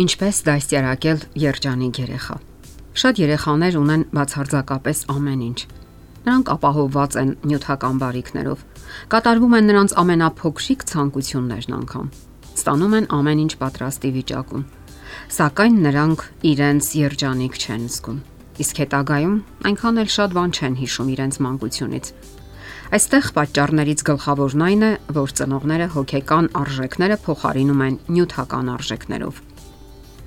Ինչպես դաստիարակել երջանիկ երեխա։ Շատ երեխաներ ունեն բացարձակապես ամեն ինչ։ Նրանք ապահովված են նյութական բարիքներով։ Կատարվում են նրանց ամենափոքրիկ ցանկություններն անգամ։ Ստանում են ամեն ինչ պատրաստի վիճակում։ Սակայն նրանք իրենց երջանիկ չեն զգում։ Իսկ հետագայում այնքան էլ շատ բան չեն հիշում իրենց մանկությունից։ Այստեղ պատճառներից գլխավորն այն է, որ ծնողները հոգեկան արժեքները փոխարինում են նյութական արժեքներով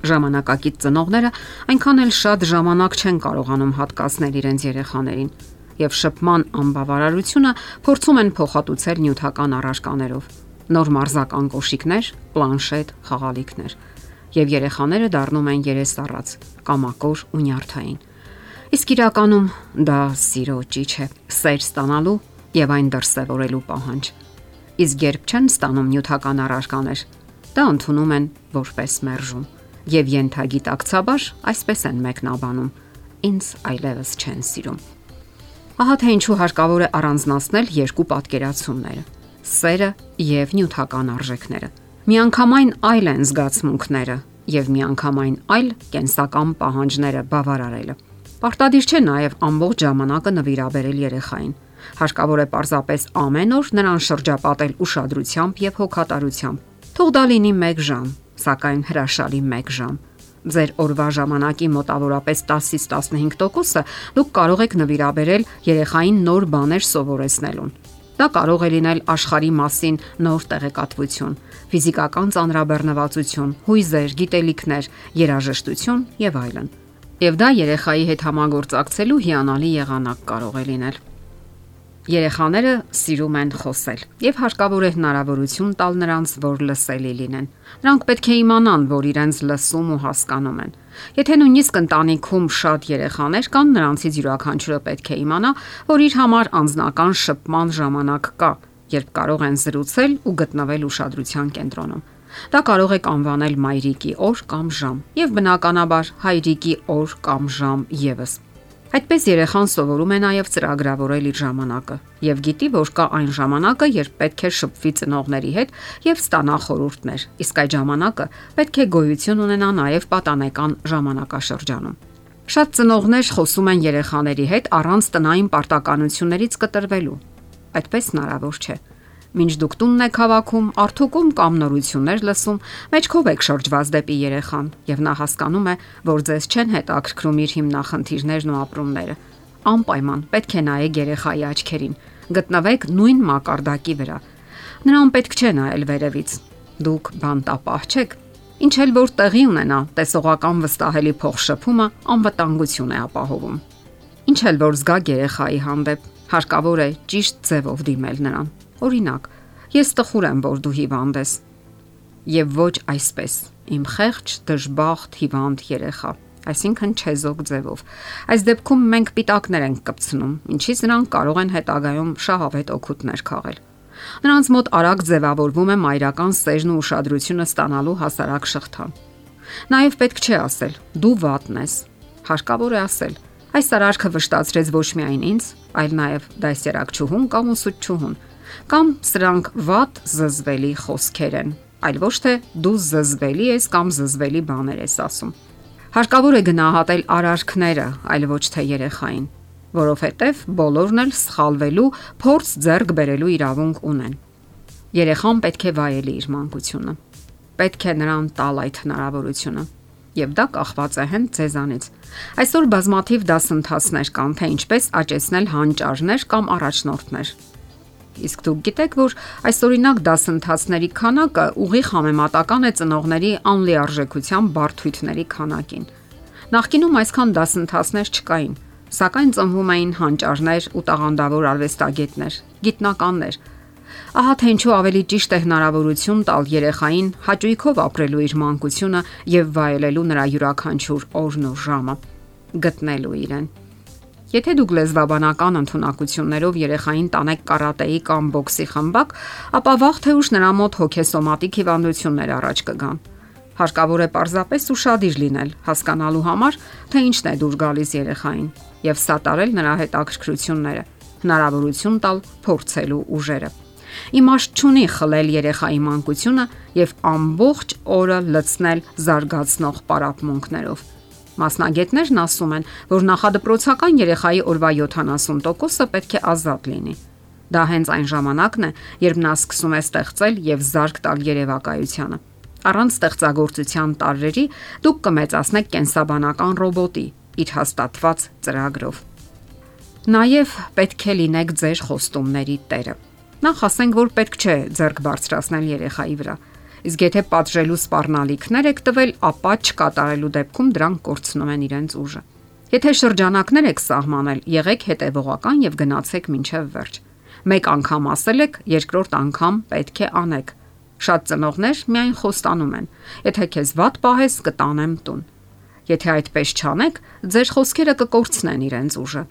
Ժամանակակից ծնողները այնքան էլ շատ ժամանակ չեն կարողանում հատկացնել իրենց երեխաներին եւ շփման անբավարարությունը փորձում են փոխհատուցել նյութական առարկաներով։ Նոր մարզական կոշիկներ, պլանշետ, խաղալիքներ եւ երեխաները դառնում են երեսառած, կամակոր ու նյարդային։ Իսկ իրականում դա սիրո ճիչ է, սեր ստանալու եւ այն դրսեւորելու պահանջ։ Իսկ երբ չեն ստանում նյութական առարկաներ, դա ընդունում են որպես մերժում եւ յենթագիտակցաբար այսպես են մեկնաբանում. ինձ այլևս չեն սիրում։ Ահա թե ինչու հարկավոր է առանձնացնել երկու պատկերացումները՝ սերը եւ նյութական արժեքները։ Միանգամայն այլ են զգացմունքները եւ միանգամայն այլ կենսական պահանջները բավարարելը։ Պարտադիր չէ նաև ամբողջ ժամանակը նվիրաբերել երեխային։ Հարկավոր է պարզապես ամեն օր նրան շրջապատել ուշադրությամբ եւ հոգատարությամբ։ Թող դա լինի 1 ժամ, սակայն հրաշալի 1 ժամ։ Ձեր օրվա ժամանակի մոտավորապես 10-ից 15%-ը դուք կարող եք նվիրաբերել երեխային նոր բաներ սովորեցնելուն։ Դա կարող է լինել աշխարհի մասին նոր տեղեկատվություն, ֆիզիկական ծանրաբեռնվածություն, հույզեր, գիտելիքներ, երաժշտություն եւ այլն։ Եվ դա երեխայի հետ համագործակցելու հիանալի եղանակ կարող է լինել։ Երեխաները սիրում են խոսել եւ հարկավոր է հնարավորություն տալ նրանց, որ լսելի լինեն։ Նրանք պետք է իմանան, որ իրենց լսում ու հասկանում են։ Եթե նույնիսկ ընտանիքում շատ երեխաներ կան, նրանցից յուրաքանչյուրը պետք է իմանա, որ իր համար անznական շփման ժամանակ կա, երբ կարող են զրուցել ու գտնվել ուշադրության կենտրոնում։ Դա կարող եք անվանել մայրիկի օր կամ ժամ եւ բնականաբար հայրիկի օր կամ ժամ եւս։ Այդպես երեխան սովորում է նաև ծրագրավորել իր ժամանակը եւ գիտի, որ կա այն ժամանակը, երբ պետք է շփվի ծնողների հետ եւ ստանա խորհուրդներ։ Իսկ այդ ժամանակը պետք է գոյություն ունենա նաև պատանեկան ժամանակաշրջանում։ Շատ ծնողներ խոսում են երեխաների հետ առանց տնային պարտականություններից կտրվելու։ Այդպես հնարավոր չէ Մինչ դուք տունն եք հավաքում, արթուկում կամ նորություններ լսում, մեջքով եք շրջված դեպի երեխան, եւ նա հասկանում է, որ ձեզ չեն հետաքրքրում իր հիմնախնդիրներն ու ապրումները։ Անպայման պետք է նայեք երեխայի աչքերին, գտնվեք նույն մակարդակի վրա։ Նրան պետք չէ նայել վերևից։ Դուք բանտապահ չեք, ինչ էլ որ տեղի ունենա, տեսողական վստահելի փոխշփումը անվտանգություն է ապահովում։ Ինչ էլ որ զգա երեխայի հանդեպ, հարկավոր է ճիշտ ձևով դիմել նրան Օրինակ, ես տխուր եմ, որ դու հիվանդ ես։ Եվ ոչ այսպես։ Իմ խեղճ, դժբախտ, հիվանդ երեխա այսինքն չեզոք ձևով։ Այս դեպքում մենք պիտակներ ենք կպցնում, ինչից նրանք կարող են հետագայում շահավետ օգուտներ քաղել։ Նրանց մոտ արագ ձևավորվում է մայրական սերն ու ուշադրությունը ստանալու հասարակ շղթան։ Նաև պետք չէ ասել՝ դու վատն ես։ Հարկավոր է ասել. այս արարքը վշտացրեց ոչ միայն ինձ, այլ նաև դասերակցուհուն կամ ուսուցչուհուն կամ սրանք ված զզվելի խոսքեր են, այլ ոչ թե դու զզվելի ես կամ զզվելի բաներ ես ասում։ Հարկավոր է գնահատել արարքները, այլ ոչ թե երեխային, որովհետև բոլորն էլ սխալվելու, փորձ ձեռք բերելու իրավունք ունեն։ Երեխան պետք է վայելի իր մանկությունը։ Պետք է նրան տալ այդ հնարավորությունը եւ դա կախված է հենց ձեզանից։ Այսօր բազմաթիվ դասընթացներ կան, թե ինչպես աճեցնել հանճարներ կամ առաջնորդներ Իսկ դուք գիտեք, որ այսօրինակ դասընթացների քանակը ուղիղ համեմատական է ծնողների անլիարժեքության բարթույթների քանակին։ Նախկինում այսքան դասընթացներ չկային, սակայն ծնվում էին հանճարներ ու տաղանդավոր արվեստագետներ, գիտնականներ։ Ահա թե ինչու ավելի ճիշտ է հնարավորություն տալ երեխային հաճույքով ապրելու իր մանկությունը եւ վայելելու նրա յուրաքանչյուր օրն ու ժամը, գտնելու իրեն։ Եթե դուք լեզվաբանական ընտունակություններով երեխային տանեք կարատեի կամ բոքսի խմբակ, ապա վաղ թե ուշ նրա մոտ հոգեսոմատիկ հիվանդություններ առաջ կգան։ Հարկավոր է պարզապես ուրشادիր լինել, հասկանալու համար, թե ինչն է դուր գալիս երեխային եւ սատարել նրա հետ ակրկրությունները, հնարավորություն տալ փորձելու ուժերը։ Իմաստ չունի խլել երեխայի մանկությունը եւ ամբողջ օրը լցնել զարգացնող պարապմունքներով Մասնագետներն ասում են, որ նախադպրոցական երեխայի օրվա 70%-ը պետք է ազատ լինի։ Դա հենց այն ժամանակն է, երբ նա սկսում է ստեղծել եւ զարգ տալ երևակայությանը։ Առանց ստեղծագործության տարրերի դուք կմեծացնեք կենսաբանական ռոբոտի իր հաստատված ծրագրով։ Նաև պետք է լինեք ձեր խոստումների տերը։ Նախ ասենք, որ պետք չէ ձեռք բարձրացնել երեխայի վրա։ Իսկ եթե պատժելու սпарնալիքներ եք տվել, ապա չկատարելու դեպքում դրանք կորցնում են իրենց ուժը։ Եթե շրջանակներ եք սահմանել, եղեք հետևողական եւ գնացեք մինչև վերջ։ Մեկ անգամ ասել եք, երկրորդ անգամ պետք է անեք։ Շատ ծնողներ միայն խոստանում են. եթե քեզ վատ պահես, կտանեմ տուն։ Եթե այդպես չանեք, ձեր խոսքերը կկորցնեն իրենց ուժը։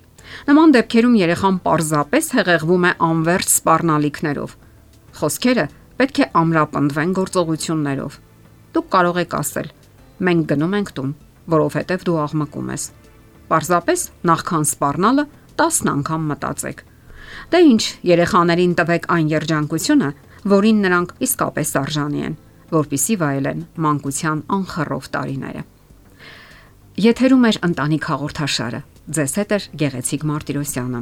Նման դեպքերում երեխան պարզապես հեղեղվում է անվերջ սпарնալիքներով։ Խոսքերը պետք է ամրապնդվեն գործողություններով։ Դուք կարող եք ասել. մենք գնում ենք տուն, որովհետև դու աղմկում ես։ Պարզապես նախքան սпарնալը 10 անգամ մտածեք։ Դե ինչ, երեխաներին տվեք այն երջանկությունը, որին նրանք իսկապես արժանի են, որpիսի վայելեն մանկության անխռով տարիները։ Եթերում է ընտանիք հաղորդաշարը։ Ձեզ հետ է Գեղեցիկ Մարտիրոսյանը։